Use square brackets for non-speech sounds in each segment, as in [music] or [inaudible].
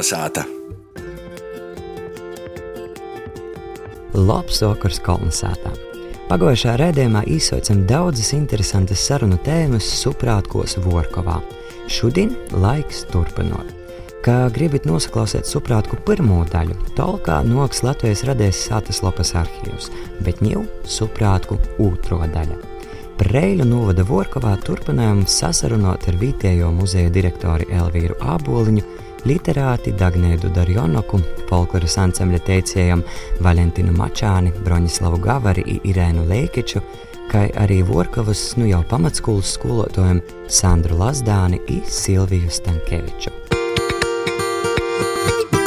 Kalnasāta! Labs vakars Kalnasātā! Pagājušā raidījumā izsaucam daudzas interesantas sarunu tēmas Suprātkos Vorkovā. Šodien laiks turpinot. Kā gribat nosaklausīt suprātku pirmo daļu, Tolkā noks Latvijas radējas Sātas Lopas arhīvs, bet ņjau suprātku otro daļu. Preļu novada Vorkovā turpinājām sasarunot ar vietējo muzeja direktori Elvīru Āboliņu, literāti Dagnēdu Darjonoku, folkloras ansambļa teicējiem Valentinu Mačāni, Broņislavu Gavari Irēnu Leikeču, kā arī Vorkovas nu jau pamatskolas skolotājiem Sandru Lazdāni un Silviju Stankeviču.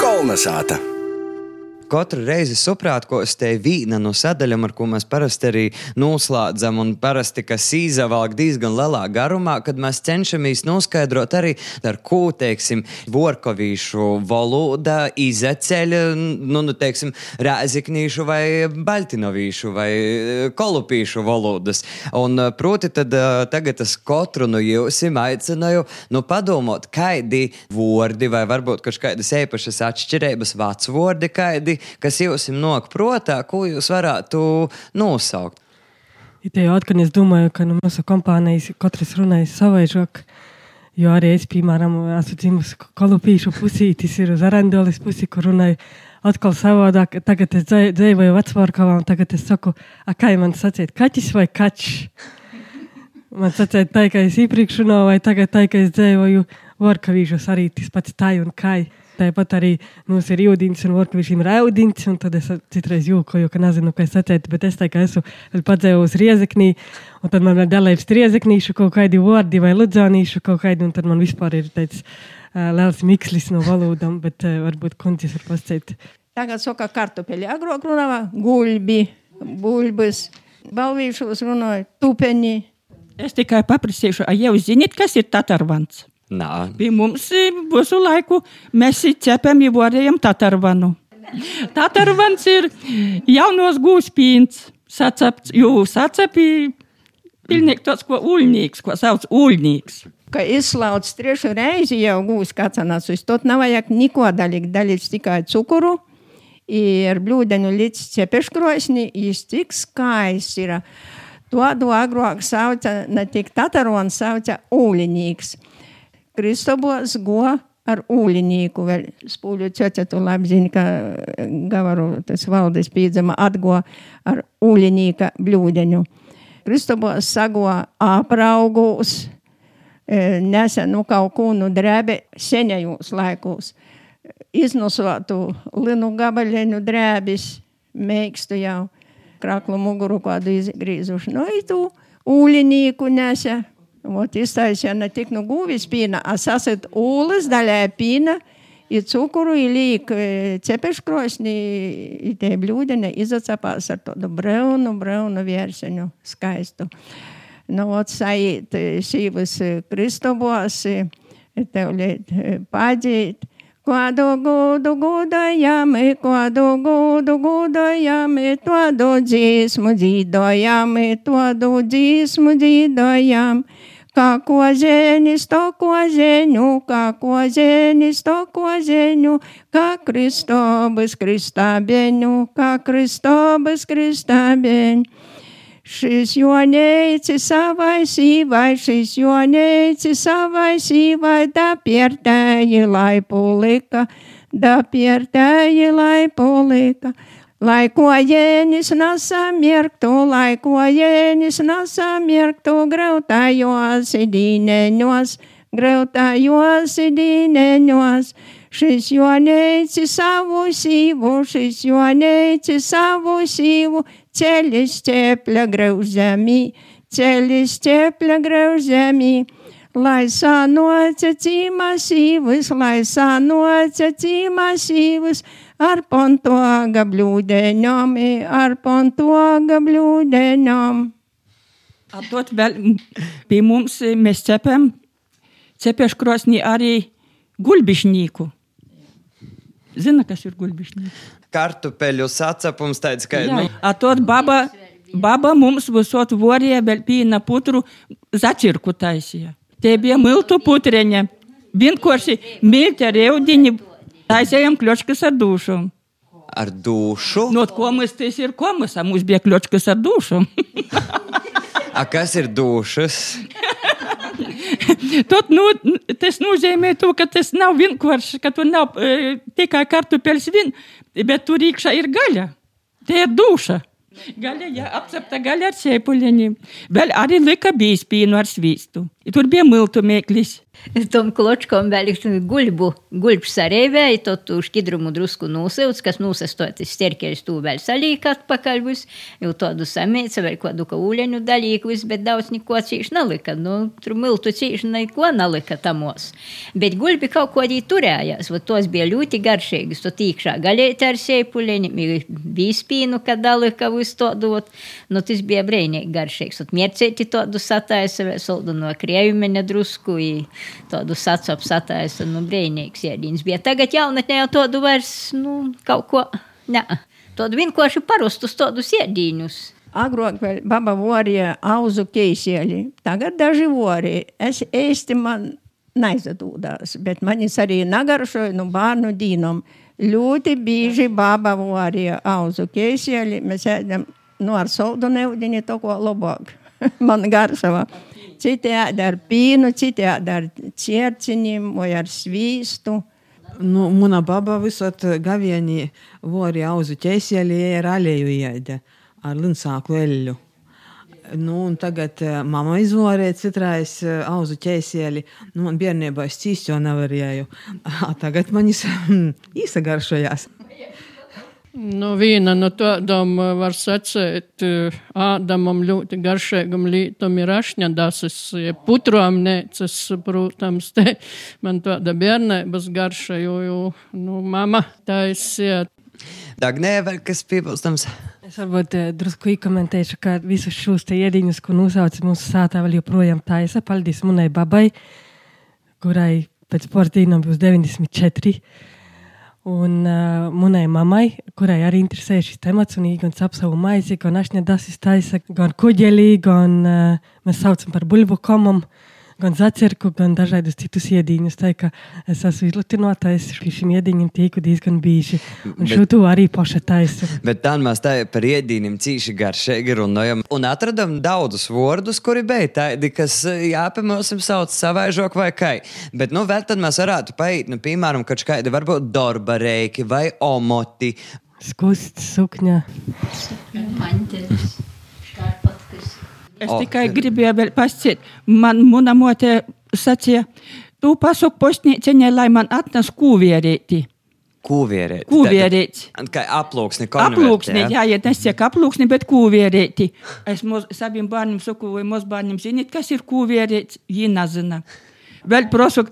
Kalnasāta! Katru reizi saprātkos te vīna no sadaļām, ar ko mēs parasti arī noslēdzam, un parasti, kas īzavalk diezgan lielā garumā, kad mēs cenšamies noskaidrot arī, ar ko, teiksim, vorkovīšu valoda izeceļ, nu, nu teiksim, rēziknīšu vai baltinovīšu vai kolupīšu valodas. Un, proti, tad tagad es katru no jums aicināju, nu, padomāt, kādi vārdi vai varbūt kaut kādas īpašas atšķirības, vācu vārdi, kādi kas jums nāk prātā, ko jūs varētu nosaukt? Te jau atkal es domāju, ka nu, mūsu kompānijas katrs runājas savaižāk. Jo arī es, piemēram, esmu dzimusi kolupīšu pusītis, ir uz arandolis pusi, kur runāju atkal savādāk. Tagad es dzīvoju vecvārkavā, un tagad es saku, a, kā man sacīt, kaķis vai kačs? Man sacīt, tā, ka es iepriekš runāju, vai tagad tā, ka es dzīvoju vārkavīšos arī tas pats tā un kā. Tāpat arī mums ir jūdīns un orkvišķim ir audīns, un tad es citreiz jūkoju, ka nezinu, ko es atceru, bet es tā kā esmu padzēvus riezeknī, un tad man ir dalības riezeknīšu kaut kādi vārdi vai ludzānīšu kaut kādi, un tad man vispār ir tāds uh, liels mikslis no valodām, bet uh, varbūt kundzis var pasciet. Tagad saka kartupeļi, agrāk runāja guļbi, buļbas, balvīšos runāja tupeni. Es tikai paprasīšu, vai jūs zināt, kas ir tatarvans? Nā. Pie mums visu laiku mēs cepam ievārējam tatarvanu. Tatarvans ir jaunos gūspīns, sacepts, jū sacepī, pilnīgi tāds, ko uļņīgs, ko sauc uļņīgs. Ka izslauc trešo reizi jau gūs kacanās, uz tot nav vajag neko dalīt, dalīt tikai cukuru, ir blūdeņu līdz cepeškrosni, jis tik skaists ir. To agrāk sauca ne tik tatarons, sauca uļņīgs. Kristobos go ar ūļinīku, vēl spūļu cioce tu labi zini, ka gavaru tas valdes pīdzama atgo ar ūļinīka bļūdeņu. Kristobos sago apraugus, nesen nu kaut ko nu drēbe senajos laikos. Iznosotu linu gabaļeņu drēbis, meikstu jau kraklu muguru kādu izgrīzuši. Nu, i tu ūļinīku nese Вот iztaisīja ne tik no guvis pīna, a sasat ūles daļai pīna, ir cukuru, ir līk cepeškrosni, ir tie bļūdeni izacapās ar tādu braunu, braunu vērseņu skaistu. Nu, ot, sajīt šīvas Kristobos, tev liet padzīt, Kādu gudu gudojami, kādu gudu gudojami, tādu dzīsmu dzīdojami, tādu dzīsmu dzīdojami. Kā kozenis to kozeņu, kā kozenis to kozeņu, kā Kristobas kristābeņu, kā Kristobas kristābeņu. Šis joneicis savai sīvai, šis joneicis savai sīvai, da piertēji lai pulika, da piertēji lai pulika. Lai ko jēnis nesamirktu, lai ko jēnis nesamirktu, grautājos idīneņos, grautājos idīneņos. Šis joneicis savu sīvu, šis joneicis savu sīvu, ceļš ķepļa graužamī, ceļš ķepļa graužamī. Lai sanoca cīmasīvus, lai sanoca cīmasīvus, ar pontoga blūdeņom, ar pontoga blūdeņom. Atot vēl pie mums mēs cepam, cepeškrosnī arī gulbišnīku. Zina, kas ir gulbišnīks? Kartupeļu sacepums tāds, ka, nu, Atot baba, baba mums visot vorīja vēl pīna putru začirku taisīja. Te bija miltu putreņa. Vienkārši milti ar eudiņu Taisējām kļočkas ar dušu. Ar dušu? No komas tas ir komas, a mums bija kļočkas ar dušu. [laughs] A, kas ir dušas? [laughs] Tot, nu, tas nozīmē, to, ka tas nav vienkārši, ka tur nav e, tikai kartupeļs vien, bet tur iekšā ir gaļa. Tie ir duša. Gaļa, jā, apcepta gaļa ar sēpuļiem. Vēl arī lika bīspīnu ar svīstu. Tur bija miltu mēklis. [laughs] Tom kločkom vēl ir guļbu, guļbs sarēvēja, to tu šķidrumu drusku nosauc, kas nosastotis sterkeļs tū vēl salīk atpakaļ vis, jau tādu samēca, vēl kādu ka ūļeņu dalīku vis, bet daudz neko cīši nalika, nu, tur miltu cīši neko nalika tamos. Bet guļbi kaut ko arī turējās, va tos bija ļoti garšīgas, to tīkšā galēti ar sēpuļeņiem, bīspīnu, kad dalika vis tādu, nu, tas bija brēnīgi garšīgs, un miercēti tādu sataisa, vēl soldu no krievimene drusku, i, tādu sacapu sataisa, nu, brīnīgs ēdiens bija. Tagad jaunatnē jau tādu vairs, nu, kaut ko, ne, tādu vienkārši parastus tādus ēdienus. Agrāk vēl baba vorīja auzu keisēļi, tagad daži vorī. Es īsti man neizadūdās, bet manis arī nagaršoja no bērnu dīnom. Ļoti bieži baba vorīja auzu keisēļi, mēs ēdam, nu, ar soldu neudini to ko labāk. [laughs] man garšava. Citi ēda ar pīnu, citi ēda ar ķērciņiem vai ar svīstu. Nu, mana baba visot gavienī vori auzu ķēsēļi ar aleju ēda, ar linsāku eļļu. Nu, un tagad uh, mamma izvorēja citrais uh, auzu ķēsēļi. Nu, man bērnībā es cīst jau nevarēju. [laughs] Tagad man īsagaršojās. Nu, viena no tādām var sacīt, ādamam ļoti garšīgam lītam ir ašņadasis, putrām nēcas, protams, te man tāda bērnības garša, jo, jo, nu, mama taisiet. Dagnē, vēl kas piebilstams? Es varbūt eh, drusku ikomentēšu, ka visus šos te iediņus, ko nosauc mūsu sātā, vēl joprojām taisa. Paldies manai babai, kurai pēc portīnām būs 94. Un uh, manai mammai, kurai arī interesē šis temats, un viņa gan savu maizi, gan ašņa dasis taisa, gan kuģelī, gan uh, mēs saucam par bulbu komam. Gan zacirku, gan dažādus citus iedīņus. Tā kā es esmu izlutinotājs šim iedīņam tīku diezgan bieži. Un šo to arī paša taisu. Bet tā mēs tā par iedīnim cīši garšīgi runājam. Un atradam daudzus vārdus, kuri bija tādi, kas eh, jāpamēsim sauc savaižok vai kai. Bet, nu, vēl tad mēs varētu paiet, nu, piemēram, kaut kādi varbūt dorbareiki vai omoti. Skusts, sukņa. Mantelis, škarpatkas. Es O, tikai tad- gribēju vēl pasciet. Man muna mote sacīja, tu pasuk postnieciņai, lai man atnes kūvierēti. Kūvierēt. Kūvierēti. Kā aplūksni, Aplūksni, konvertē, jā, ja tas tiek aplūksni, bet kūvierēti. Es moz, saviem bērniem saku, vai mūsu bērniem zināt, kas ir kūvierēts, viņi nezina. Vēl prasu,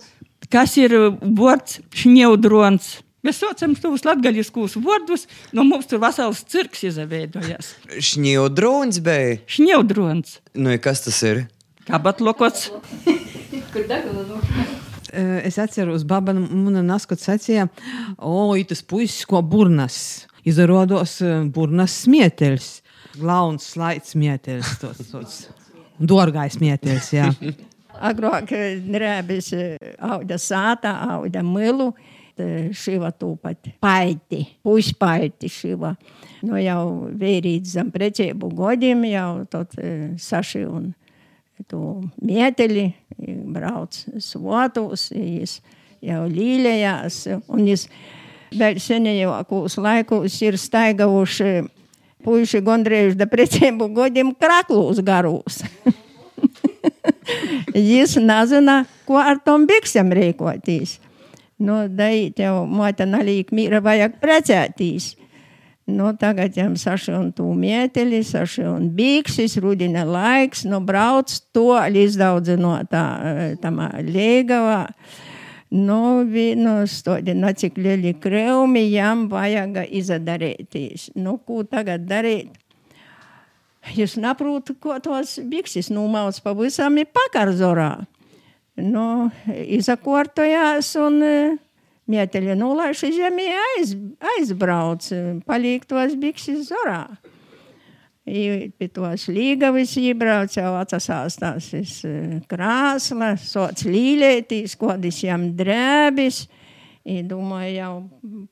kas ir uh, vārds šņeudrons. Mēs saucam tos latgaļiskos vārdus, no mums tur vesels cirks izveidojas. Šņildrūns bija. Šņeudrons. Nu, kas tas ir? Kabatlokots. [laughs] Kur dagala no Eh, Es atceros, baba mana naskot sacīja, o, tas puisis, ko burnas. Izrādos eh, burnas smieteļs. Glauns, slaids smieteļs. Tos, tos. Dorgais smieteļs, jā. [laughs] Agrāk drēbis auda sātā, auda milu. Šiva tūpat paiti, puispaiti šiva. Nu jau vērīts zem precību godiem, jau tot eh, saši un tu mieteli, brauc svotus, jis jau līlējās, un jis vēl senējākos laikos ir staigavuši puiši gondrējuši da precību godiem kraklūs garūs. [laughs] Jis nezina, ko ar tom biksēm rīkoties. Nu, dai tev mota nalīk mīra vajag precētīs. Nu, tagad jam saši un tū mieteli, saši un biksis, rudina laiks, nu brauc to līdz daudz no tā, tamā liegavā. Nu, vienos tādi nacik lieli kreumi jam vajag izadarēties. Nu, ko tagad darīt? Jūs saprotat, ko tos bikses numauc pavisam ir pakarzorā. Nu, izakortojās un eh, mieteļa nulaiši zemē aiz, aizbrauc, eh, paliek tos bikses zorā. Pie tos līgavis iebrauc, jau atsasās tās eh, krāsla, sots līlētīs, kodis jam drēbis, I domāju, jau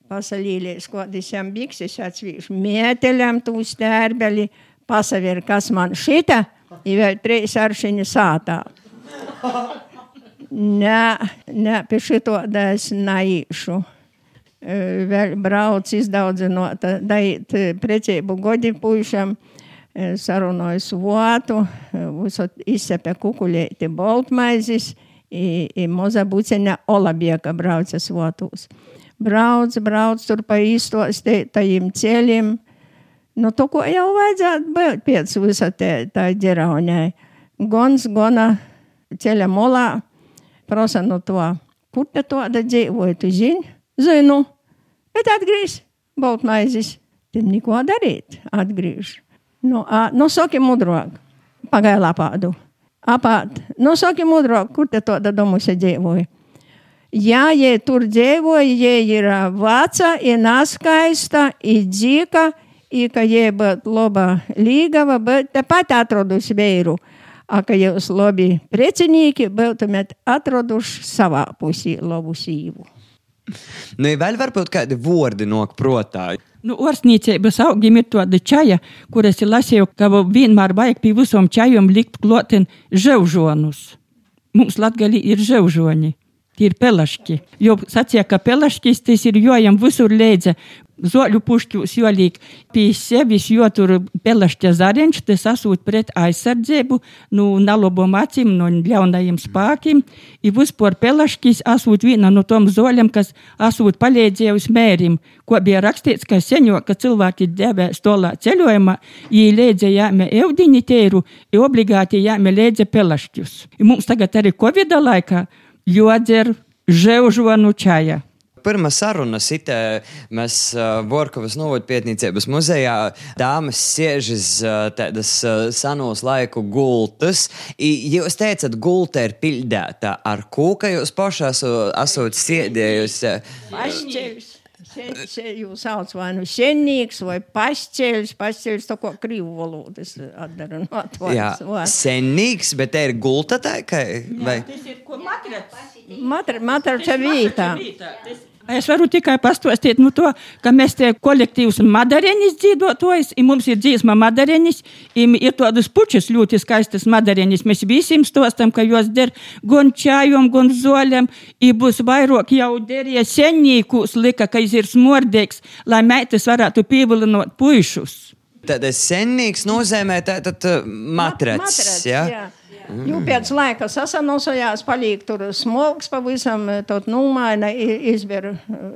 pasalīlēs, kodis jām bikses atsvīšu. Mieteļam tū stērbeli, pasaver, kas man šita, i vēl treis aršiņa sātā. [laughs] Nē, nē, pie šito da es naīšu. E, Vēl brauc izdaudzināot, dait precību godi puišam, e, sarunoju svotu, e, visot izsepe kukuļēti boltmaizis, i, i moza buceņa olabieka brauca svotus. Brauc, brauc tur pa izstostētajiem ceļiem. Nu, to, ko jau vajadzētu būt pēc visa te, tā ģeraunai. Gons, gona ceļa molā, prasa no to, kur te to da dzīvoja, tu zini? Zinu, bet atgriež boltmaizis. Tam neko darīt, atgriež. Nu, a, nu saki mudrāk, pagailā pādu apāt. Nu, saki mudrāk, kur te tāda domusa dzīvoja? Jā, ja tur dzīvoja, ja ir vāca, ir naskaista, ir dzīka, ir ka jie būtu laba līgava, bet tepat atrodusi veiru. A, ka jūs labi precinīki, būtumēt atraduši savā pusī labu sīvu. Nu, vēl varbūt kādi vārdi nok protā. Nu, Orsnīcības augiem ir tāda čaja, kuras ir lasīju, ka vienmēr vajag pie visam čajam likt klotin ževžonus. Mums latgali ir ževžoni. Tie ir pelaški. Jo sacīja, ka pelaškis tas ir jojam visur leidza. Zoļu pušķus jolīk pie sevis, jo tur pelašķa zareņš, tas asūt pret aizsardzību, nu, nalobom acīm, no ļaunajiem spākiem. I vispār pelaškis asūt viena no tom zoļiem, kas asūt palīdzējusi mērim, ko bija rakstīts, ka seņo, ka cilvēki devē stolā ceļojumā, jī lēdza jāme evdiņi teiru, i obligāti jāme lēdza pelašķus. I mums tagad arī Covid laikā jodzer ževžonu čaja. Pirmā saruna sitē, mēs uh, Vorkavas novodpietniecības muzejā dāmas siežas uh, tādas uh, senos laiku gultas. I, jūs teicat, gulta ir pildēta ar kūka, jūs paši esat sēdējusi. Pašķēlis. Jūs sauc vai nu senīgs, vai pašķēlis, pašķēlis, to ko krīvu valodas atdara no Jā, atvārds. senīgs, bet te ir gulta tā, ka, vai? Tas ir ko matrats. Matra, matrača vītā. Es varu tikai pastāstīt nu, to, ka mēs te kolektīvs madarenis dzīvotojs, un mums ir dziesma madarenis, un ir tādas pučas ļoti skaistas madarenis. Mēs visiem stostam, ka jos der gan čājom, gan zoļam, un būs vairāk jau derie senīkus lika, ka jis ir smordīgs, lai meitas varētu pievilinot puišus. Tad senīgs nozīmē tātad matracs, Matracs, jā? jā. Jū pēc laika sasanosojās, paliek tur smogs pavisam, tot numaina, i- izber,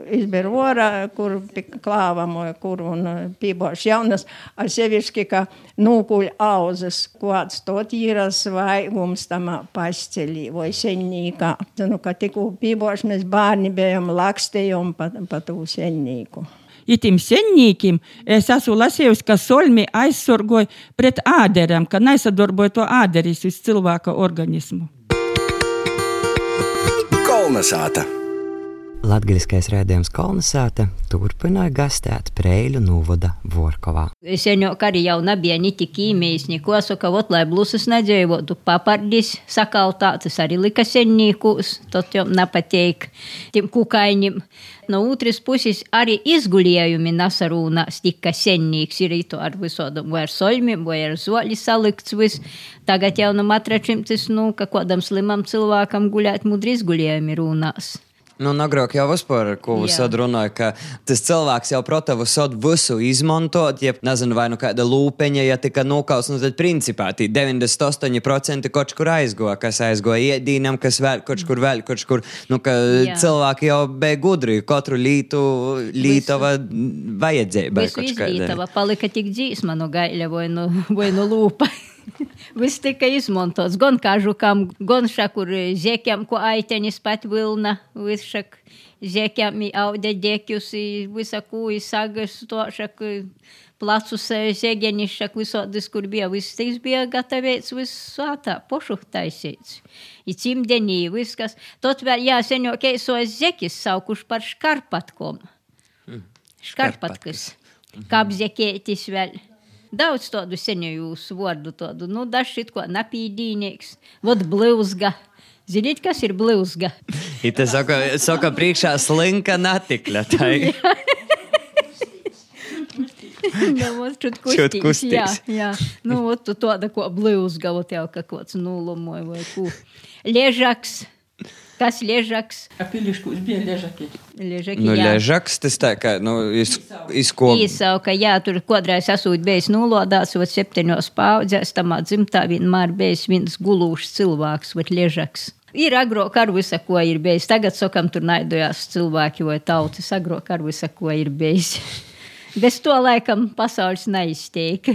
izber ora, kur pie klāvamo, kur un pīboš jaunas, ar sevišķi, ka nūkuļ auzas, kāds tot īras vaigums tamā pasceļī vai seņnīkā. Zinu, ka tikko pīboš mēs bērni bijām lakstējumi pa, pa tū seņnīku. Itim senīkim es esmu lasījusi, ka solmi aizsargoja pret āderiem, ka nesadarboja to āderis uz cilvēka organismu. Kolnesāta! Latgaliskais rādījums Kolnesāte turpināja gastēt Preļu novada Vorkovā. Senāk arī jau nebija ne tik īmijas, neko saka, vot, lai blusas nedzīvotu papardis, sakaltātas arī lika senīkus, tad jau nepateik tiem kukaiņiem. No otras puses arī izguļējumi nasarūnās tika senīgs, ir to ar visodam, vai ar soļmiem, vai ar zoļi salikts vis. Tagad jau no matračiem tas, nu, ka kādam slimam cilvēkam guļēt mudri izguļējumi rūnās. Nu, agrāk jau vispār, ko jūs Jā. runājat, ka tas cilvēks jau protavu sodu visu izmantot, ja nezinu, vai nu kāda lūpeņa, ja tika nokauts, nu tad principā tī 98% kaut kur aizgoja, kas aizgoja iedīnam, kas vēl kaut kur vēl, kaut kur, nu, ka Jā. cilvēki jau bija gudri, katru lītu lītava vajadzēja. Visu izglītava palika tik dzīsma no gaļa vai no, vai no lūpa. Вистика Ізмонтос, гон кажукам, гон шакур зекям, ку айтені спать вилна, вишак зекям і аудя декюс, і висаку, і сага, стошак, placus eh, zēgenišak visodis, kur bija viss, tas bija gatavēts visātā, pošuhtaisīts. I cimdenī viskas. Tot vēl jāseņo, ka es to zekis saukuši par škarpatkom. Hm. Škarpatkas. Kāpzekētis mhm. vēl. Mm -hmm. Daudz tādu senēju vārdu, tādu, nu, dažs it ko napīdīnieks, vod blūzga, Ziniet, kas ir blūzga? [laughs] Ite saka, saka priekšā slinka natikļa. Tai. [laughs] Nu, vot čut Čut kustīgs, kustīgs. Jā, jā. Nu, vot tu tāda ko blūzga, vot jau kā kāds nulumoja vai ko. Liežaks. Kas liežaks? Apiliškus bija ležaki. Liežaki, Nu, jā. ležaks, tas tā kā, nu, iz, izko. Īsauka, jā, tur kodrais esot bijis nulodās, vat septiņos paudzēs, tamā dzimtā vienmēr bijis viens gulūšs cilvēks, vat liežaks. Ir agrāk ar visu, ko ir bijis. Tagad, sakam, tur naidojās cilvēki vai tautas. Agrāk ar visu, ko ir bijis. [laughs] Bez to laikam pasaules neizteika.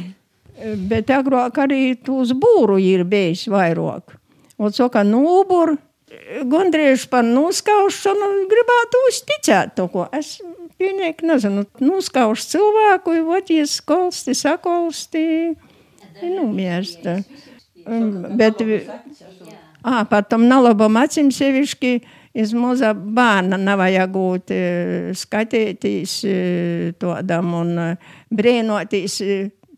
Bet agrāk arī tūs būru ir bijis vairāk. Un saka, nūbur, gandrīz par nuskaušanu gribētu uzticēt to, ko es pilnīgi nezinu. Nuskauš cilvēku, vatīs kolsti, sakolsti, numiersta. Bet, ā, par tam nalabam acīm sevišķi, iz maza bērna nevajag būt e, skatīties e, tādam un e, brēnoties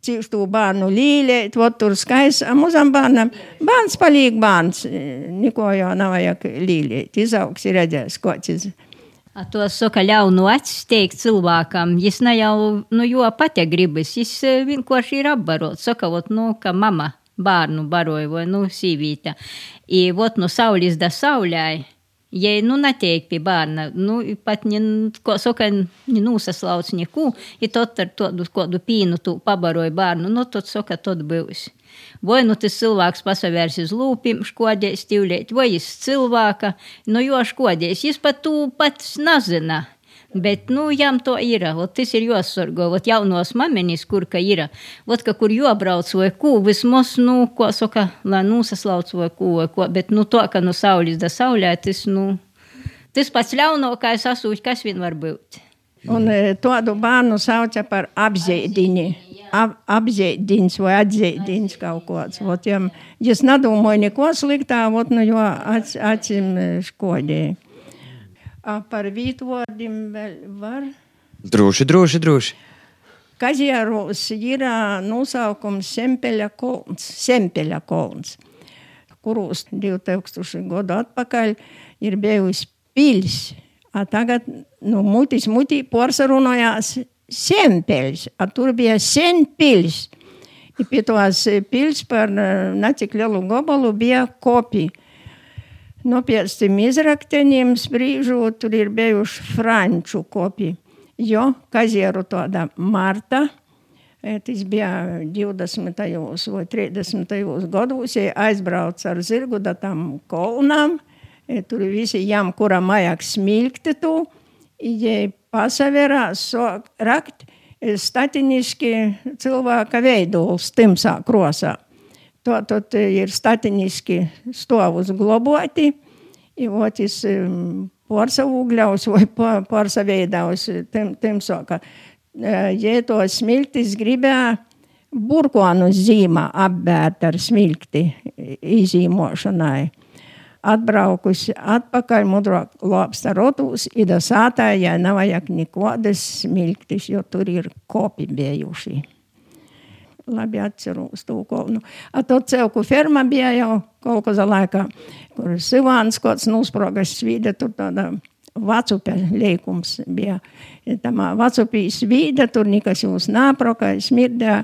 cik to bērnu līlēt, vot tur skaists, a muzam bērnam, bērns palīk bērns, neko jau nevajag līlēt, izaugs ir redzēs, ko tas. A to saka ļaunu acis teikt cilvēkam, jis ne jau, nu, jo pati gribas, jis eh, vienkārši ir apbarot. Saka, vot, nu, ka mama bērnu baroja vai, nu, sīvīta. I, vot, nu, saulis da saulēji. Ja nu netiek pie bērna, nu, pat, ne, ko saka, nenūsaslauc neko, ja tot ar tādu kādu pīnu tu pabaroja bērnu, nu, tad saka, tad būs. Vai nu tas cilvēks pasavērs uz lūpiem, škodēs tīvlēt, vai jis cilvēka, nu, jo škodēs, jis pat tu pats nezina. Bet, nu, jām to ir. Ot, tas ir jāsargo. Ot, jaunos mamenīs, kur ka ir. Ot, ka kur jābrauc vai ko, vismaz, nu, ko saka, lai nusaslauc vai ko, vai ko. Bet, nu, to, ka no saules da saulē, tas, nu, tas pats ļaunākais asūķis, kas vien var būt. Un e, tādu bērnu sauca par apziediņu. Ap, apziediņš vai atziediņš kaut kāds. Vot, ja es nedomāju neko sliktā, vot, nu, jo ac, acīm e, škodēja. Par vītvārdim vēl var. Droši, droši, droši. Kazieros ir nosaukums Sempeļa kolns, Sempeļa kolns, kurus 2000 gadu atpakaļ ir bijusi pils. A tagad, nu, mutis mutī porsarunojās Sempeļs, a tur bija Senpils. Pie tos pils par necik lielu gobalu bija kopija. Pēc tam izrakteniem sprīžot, tur ir bijuši franču kopija. Jo kazieru tāda Marta, e, tas bija 20. vai 30. gados, ja aizbrauca ar zirgu da tam kolnām, e, tur visi jām, kuram vajag smilkti tu, ja pasaverā sok rakt e, statiniski cilvēka veidols timsā krosā. To tad ir statiniski stovus globoti, i otis porsavūgļaus vai porsaveidaus tim, tim soka. Ja to smiltis gribēja burkonu zīmā apbērt ar smilti izīmošanai. Atbraukusi atpakaļ mudro lobsta rotus, ida sātā, ja nav vajag nekodas smiltis, jo tur ir kopi bijuši labi atceros to kolnu. A to celku ferma bija jau kaut kādā laikā, kur Sivāns kāds nosprogas svīda, tur tāda vacupe leikums bija. Tamā vacupī svīda, tur nekas jūs nāproka, smirdē,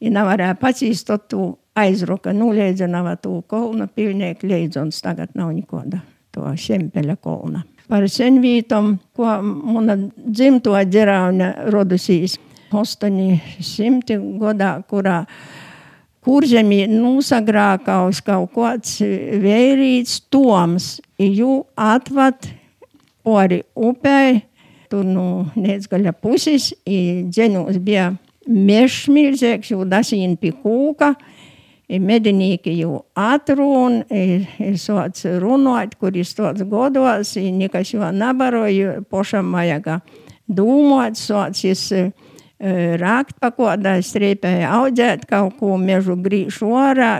ja nevarēja pacīst to tu aizruka, nuleidzināva to kolnu, pilnieki leidzons, tagad nav nikoda to šempeļa kolna. Par senvītom, ko muna dzimto dzerauna rodusīs. 800 gadā, kurā kurzemī nosagrākaus kaut kāds vērīts toms, jū atvat ori upei, tur nu neizgaļa puses, i dzeņos bija mežs milzīgs, jū dasīn pie kūka, medinīki jū atrūn, i sots runāt, kur ir sots godos, nekas jū nabaroja, pošam vajaga dūmot, sots jis rākt pa kādā strīpē, audzēt kaut ko mežu grīšu orā,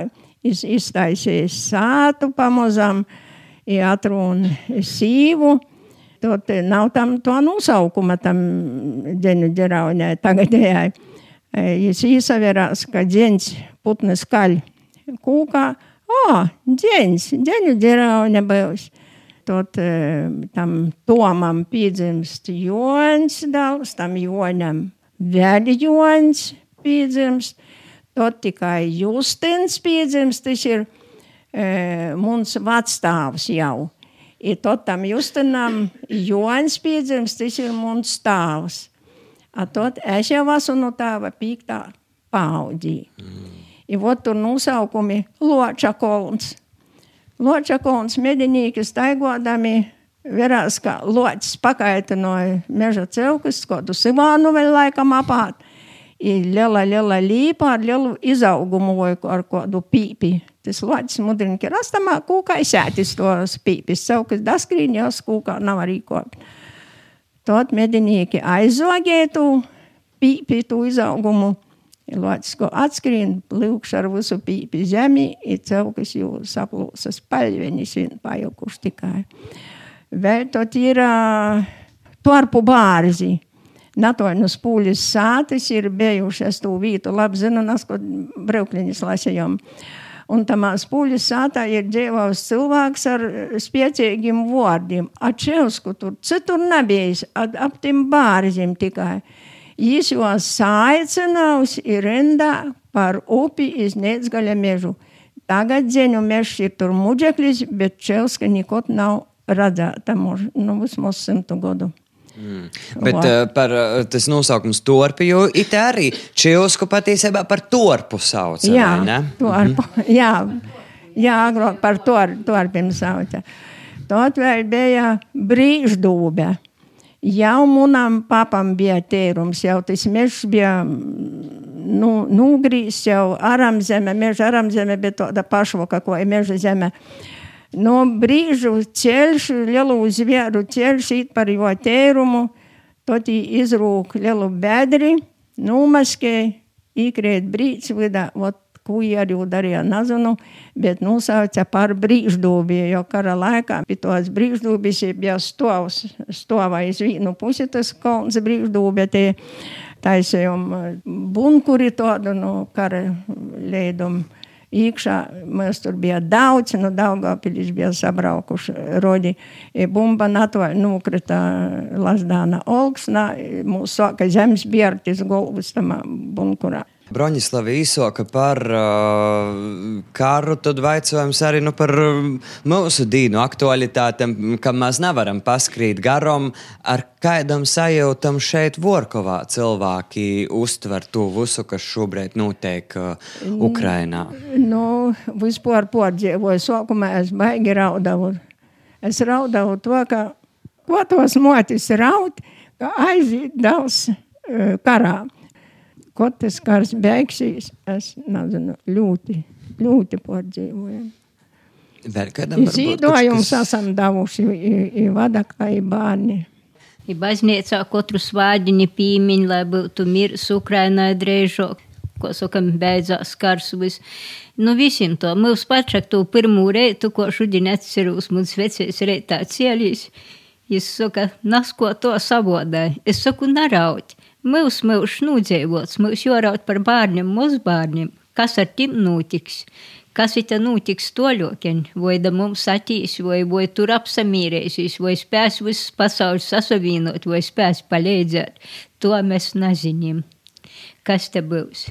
iz, iztaisījis sātu pamazam, atrūn sīvu. Tot nav tam to nosaukuma tam dzeņu ģeraunē tagadējai. Jis īsaverās, ka dzeņs putnes kaļ kūkā, O, dzeņas, dzeņu būs. Tad e, tam Tomam piedzimst Jons dēls, tam Jonam vēl Jons piedzimst. Tad tikai Justins piedzimst, tas ir e, mums vecstāvs jau. I tad tam Justinam Jons piedzimst, tas ir mums stāvs. A tad es jau esmu no tāva pīktā paudzī. Mm. I vot tur nosaukumi Loča kolns. Loča kolns medinīki staigodami verās, ka loķis pakaitinoja meža celkus, kādu Sivānu vēl laikam apāt. I liela, liela līpa ar lielu izaugumu ar kādu pīpi. Tas loķis mudrina, ka rastamā kūkā sētis tos pīpis. Savu, kas daskrīn jau skūkā nav arī kopi. Tad medinīki aizogētu pīpi tu izaugumu Loģisko atskrien, plūkš ar visu pīpi zemi, ir cilvēks jau saplūsas paļvenis vien pajukuši tikai. Vēl ir uh, torpu bārzi. Natoinus pūļas sātis ir bijušas tū vītu, labi zinu, nas, ko braukliņas lasējām. Un tamā spūļas sātā ir dzīvojis cilvēks ar spēcīgiem vārdiem. Atšēlsku tur, citur nebijis, ap tiem bārzim tikai. Jis juos saicināus ir rindā par upi iz Nēdzgaļa mežu. Tagad dzēņu mežs ir tur muģeklis, bet Čelska nekot nav redzēta mūž, nu, vismaz simtu gadu. Mm. Bet uh, par uh, tas nosaukums torpi, jo it arī Čilsku patiesībā par torpu sauc. Jā, torpu, mm -hmm. [laughs] jā, jā, agrāk par tor, torpiem sauca. Tot vēl bija brīždūbe. Jau manam papam bija tērums, jau tas mežs bija nu, nūgrīs, jau aram zeme, meža aram zeme, bet tāda pašvoka, ko ir meža zeme. No brīžu ceļš, lielu zvēru ceļš īt par jo tērumu, tad izrūk lielu bedri, numaskē, īkrēt brīds vidā, ot ko arī darīja, nezinu, bet nosauca par brīždūbi, jo kara laikā pie tos brīždūbis bija stovs, stovā iz vienu pusi tas kalns brīždūbi, tie taisījum bunkuri tādu, nu, kara leidumu iekšā. Mēs tur bija daudz, no Daugavpilis bija sabraukuši rodi. Bumba natvaļ nukrita Lasdāna Olksnā, mūs sāka zemes biertis golvus tamā bunkurā. Broņislava īsoka par uh, karu, tad vaicājums arī nu, par uh, mūsu dīnu aktualitātēm, kam mēs nevaram paskrīt garom, ar kādam sajūtam šeit Vorkovā cilvēki uztver to visu, kas šobrīd notiek uh, Ukrainā. Nu, vispār pārdzīvoju, sākumā es baigi raudāvu. Es raudāvu to, ka ko tos motis raud, ka aiziet daudz uh, karā kad tas kārs beigsies, es nezinu, ļoti, ļoti pārdzīvojam. Vēl kādam Zīdojums kas... esam devuši i, i vadakā, i bērni. I baznīcā katru svādiņu pīmiņ, lai būtu mirs Ukrainai drēžok, ko sakam, beidzās kars vis. Nu, visiem to, mums pačak to pirmū reitu, ko šodien atcerūs, mums vecais reitā cielīs. Jis saka, nasko to savodai. Es saku, naraut. Mūs mūžs nūdzēvots, mūs joraut par bērniem, mazbērniem. Kas ar tim notiks? Kas ir notiks toļokiem? Vai da mums atīs, vai, vai tur apsamīrēsīs, vai spēs visus pasaules sasavīnot, vai spēs palīdzēt. To mēs nezinām. Kas te būs?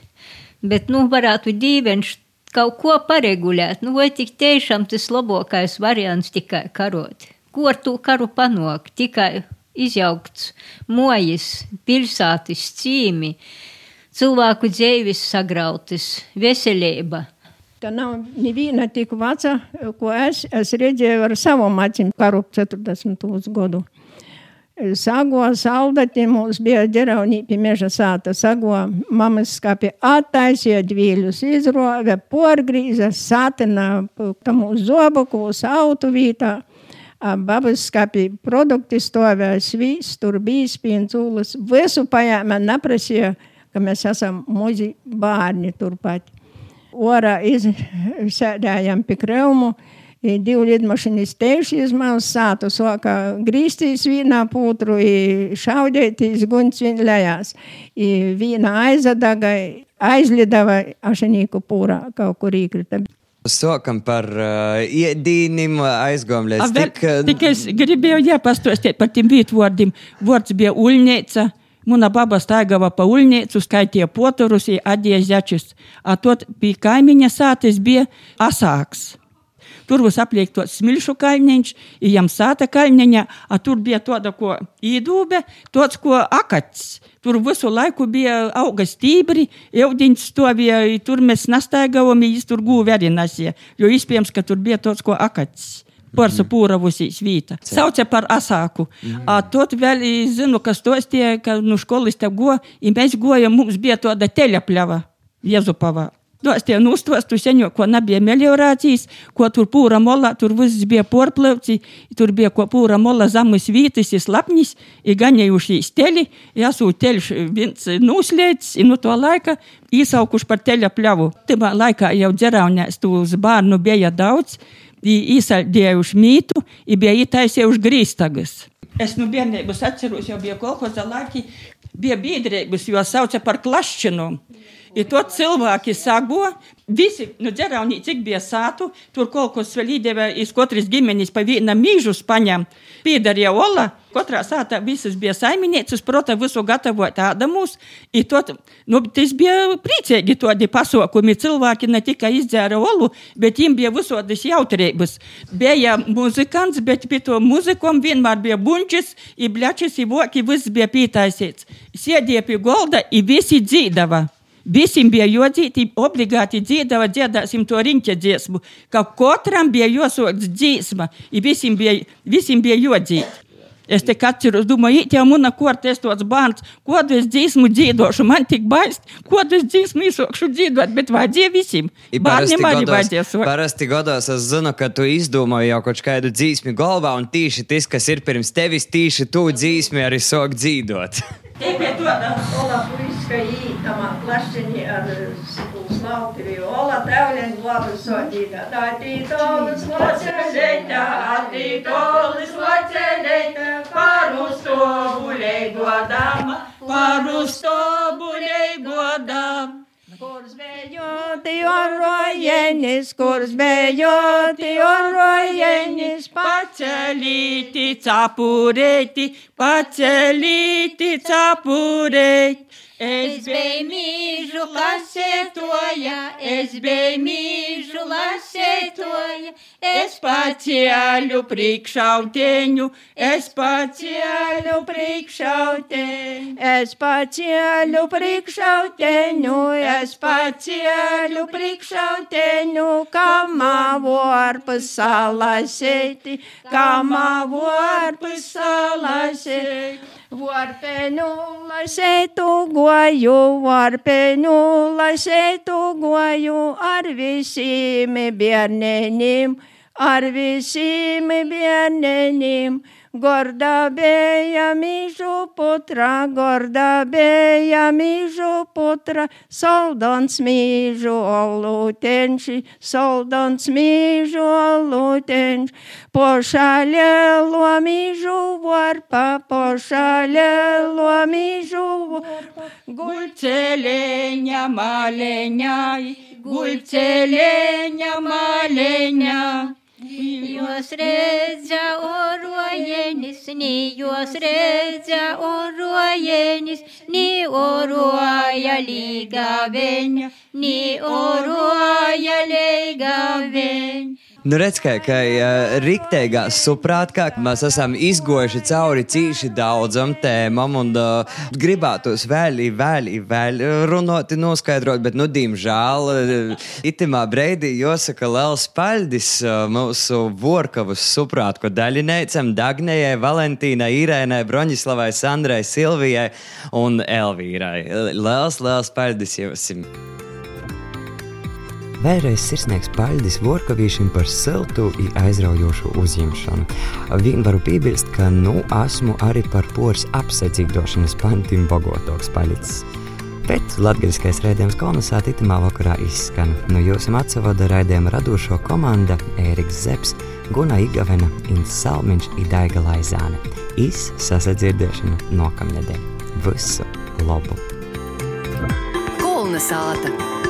Bet, nu, varētu dīvenš kaut ko paregulēt, nu, vai tik tiešām tas labākais variants tikai karot. Ko ar to karu panākt? Tikai izjaukts mojas, pilsētas cīmi, cilvēku dzīves sagrautas, veselība. Tā nav neviena tik veca, ko es, es redzēju ar savam acīm karu 40. gadu. Sago saldati mums bija ģeraunī pie meža sāta. Sago mamas skāpi attaisīja dvīļus, izrove, porgrīza, sātina tam uz zobaku, uz autu vītā skāpī produkti stāvēja svīs, tur bija ūlas. Visu pajāma neprasīja, ka mēs esam muzi bērni turpat. Orā izsēdējām pie kreumu. Divu lidmašīnas tēvši izmērs sātu soka grīstīs vīnā pūtru, šaudētīs guņts vien lejās. Vīna aizadaga, aizlidava ašanīku pūrā kaut kur īkrita. Sokam par uh, iedīnim aizgojam A, līdz vēl- tik... uh, Tikai es gribēju jāpastostēt par tiem vītvārdiem. Vārds bija uļņēca. Muna baba staigāja pa uļņēcu, skaitīja poturus, atdīja zaķus. A tot pie kaimiņa sātes bija asāks. Tur būs apliekts smilšu kalniņš, jām sāta kalniņa, a tur bija tāda ko īdūbe, tāds ko akats. Tur visu laiku bija auga stībri, eudiņš stovīja, i tur mēs nastaigājām, viņš tur gūvi arī nasīja, jo iespējams, ka tur bija tāds ko akats. Porsa pūravusīs vīta. Sauca par asāku. A, tot vēl i zinu, kas tos tie, ka nu školis te go, i mēs gojam, mums bija tāda teļapļava Jezupavā. Tos tie nustostu seņo, ko nebija meliorācijas, ko tur pūra mola, tur viss bija porplauci, tur bija ko pūra mola zamus vītis, ir slapnis, ir ganējuši steli, jāsū teļš viens nuslēdz, i no to laika īsaukuši par teļa pļavu. Timā laikā jau dzeraunēs tūs bārnu bija daudz, i īsaldējuši mītu, i bija ītaisējuši grīstagas. Es nu bērnības atceros, jau bija kolhoza laiki, bija biedrības, jo sauca par klašķinu. I to cilvēki sago, visi, nu, dzeraunī, cik bija sātu, tur kaut kas vēl īdeva iz katras ģimenes pa vienam mīžu spaņam. Piedarīja Ola, katrā sātā visas bija saimnieces, prota, visu gatavot ādamus. I to, nu, tas bija priecīgi todi pasokumi. Cilvēki ne tikai izdzēra Olu, bet viņiem bija visodas jautrības. Bija muzikants, bet pie to muzikom vienmēr bija bunčis, i bļačis, i voki, viss bija pītaisīts. Sēdīja pie golda, i visi dzīdava. Visiem bija jodzīti, obligāti dziedāja, dziedāsim to riņķa dziesmu, ka katram bija jāsots dziesma, i visiem bija, visiem bija jodzīt. Es te atceros, domāju, it jau mana korte, es tāds bērns, kādu es dziesmu dziedošu, man tik baist, kādu es dziesmu izsokšu dziedot, bet vajadzēja visiem. Bērniem arī vajadzēja sokt. Parasti gados es zinu, ka tu izdomāji jau kaut kādu dzīsmi galvā, un tīši tas, kas ir pirms tevis, tīši tu dzīsmi arī sok dzīdot. Tikai to, Plašiņi ar slauti viola, tevlien labi sodīta. Tā tītolis loceļeita, attītolis loceļeita, paru stobuļei godām, paru stobuļei godām. Kurs bejoti orojenis, kurs bejoti orojenis, Pacelīti, capurēti, pacelīti, capurēti. Es biju mīžu lasētoja, es biju mīžu lasētoja, es pacēlu priekšauteņu, es pacēlu priekšauteņu. Es pacēlu priekšauteņu, es pacēlu priekšauteņu, kamā varpas salasēti, kamā varpas salasēti. Varpenu lasētu goju, varpenu lasētu goju ar visiem bērniem, ar visiem bērniem. Gorda beja mīžu putra, gorda beja mīžu putra, soldons mīžu olutenši, soldons mīžu olutenši, pošalelo mīžu varpa, pošalelo mīžu varpa, Gulceļeņa maleņai, gulceļeņa maleņai. Jos redzē orojenis, ni jos redzē orojenis, ni oroja līgaveņa, ni oroja līgaveņa. Nu, redz, kā, kā uh, rīktīgā suprātkā mēs esam izgojuši cauri cīši daudzam tēmam un uh, gribētos vēl, vēl, vēl runāt, noskaidrot, bet, nu, diemžēl, uh, itimā breidī jāsaka liels paldies uh, mūsu Vorkavas suprātku daļinēcam Dagnējai, Valentīnai, Irēnai, Broņislavai, Sandrai, Silvijai un Elvīrai. Liels, liels paldies jums! Vēlreiz sirsnīgs paldies Vorkavīšiem par siltu un aizraujošu uzņemšanu. Vien varu piebilst, ka nu esmu arī par poras apsaicīgdošanas pantiem bagotoks palicis. Bet latgaļiskais rēdījums kolonizēta itamā vakarā izskan. No jums atsavada rēdījuma radošo komanda Ēriks Zeps, Guna Igavena, Inns Salmiņš un Daiga Laizāne. Iz sasadzirdēšanu nokamnedēļ. Visu labu! Kolnesāta!